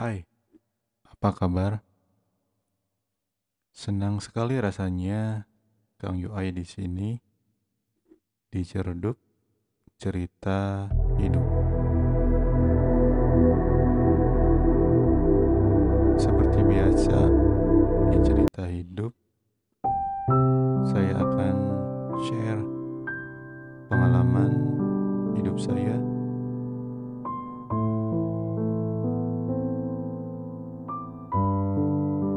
Hai, apa kabar? Senang sekali rasanya Kang Yuai di sini di Cerdup Cerita Hidup. Seperti biasa di cerita hidup, saya akan share pengalaman hidup saya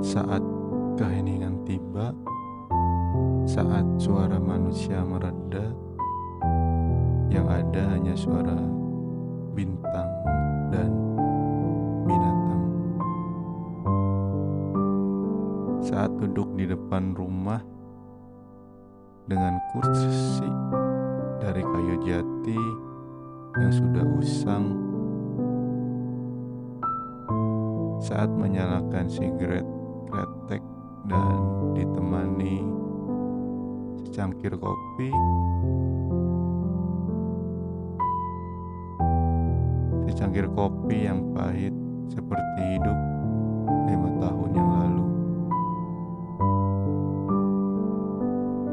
saat keheningan tiba, saat suara manusia mereda, yang ada hanya suara bintang dan binatang. Saat duduk di depan rumah dengan kursi dari kayu jati yang sudah usang, saat menyalakan sigaret kretek dan ditemani secangkir kopi. Secangkir kopi yang pahit seperti hidup lima tahun yang lalu.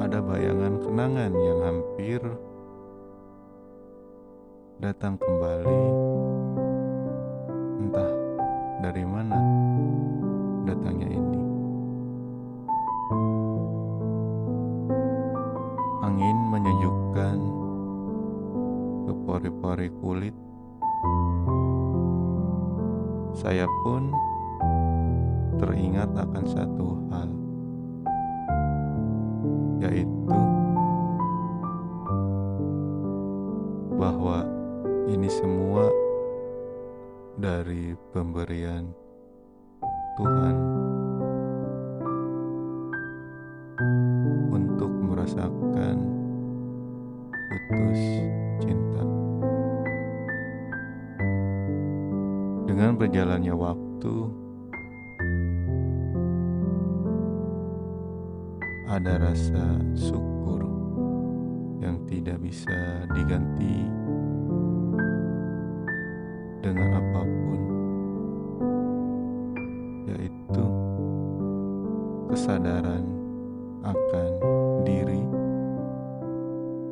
Ada bayangan kenangan yang hampir datang kembali. Entah dari mana pori-pori kulit. Saya pun teringat akan satu hal, yaitu bahwa ini semua dari pemberian Tuhan untuk merasakan putus cinta. Dengan berjalannya waktu, ada rasa syukur yang tidak bisa diganti dengan apa pun, yaitu kesadaran akan diri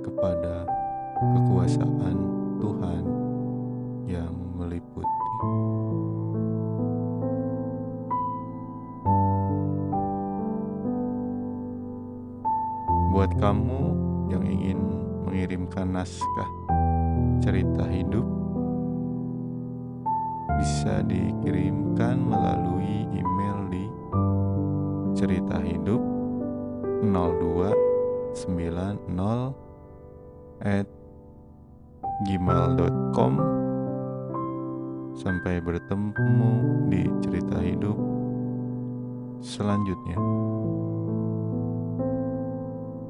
kepada kekuasaan Tuhan yang meliputi. Buat kamu yang ingin mengirimkan naskah cerita hidup bisa dikirimkan melalui email di cerita hidup 0290 at gmail.com sampai bertemu di cerita hidup selanjutnya.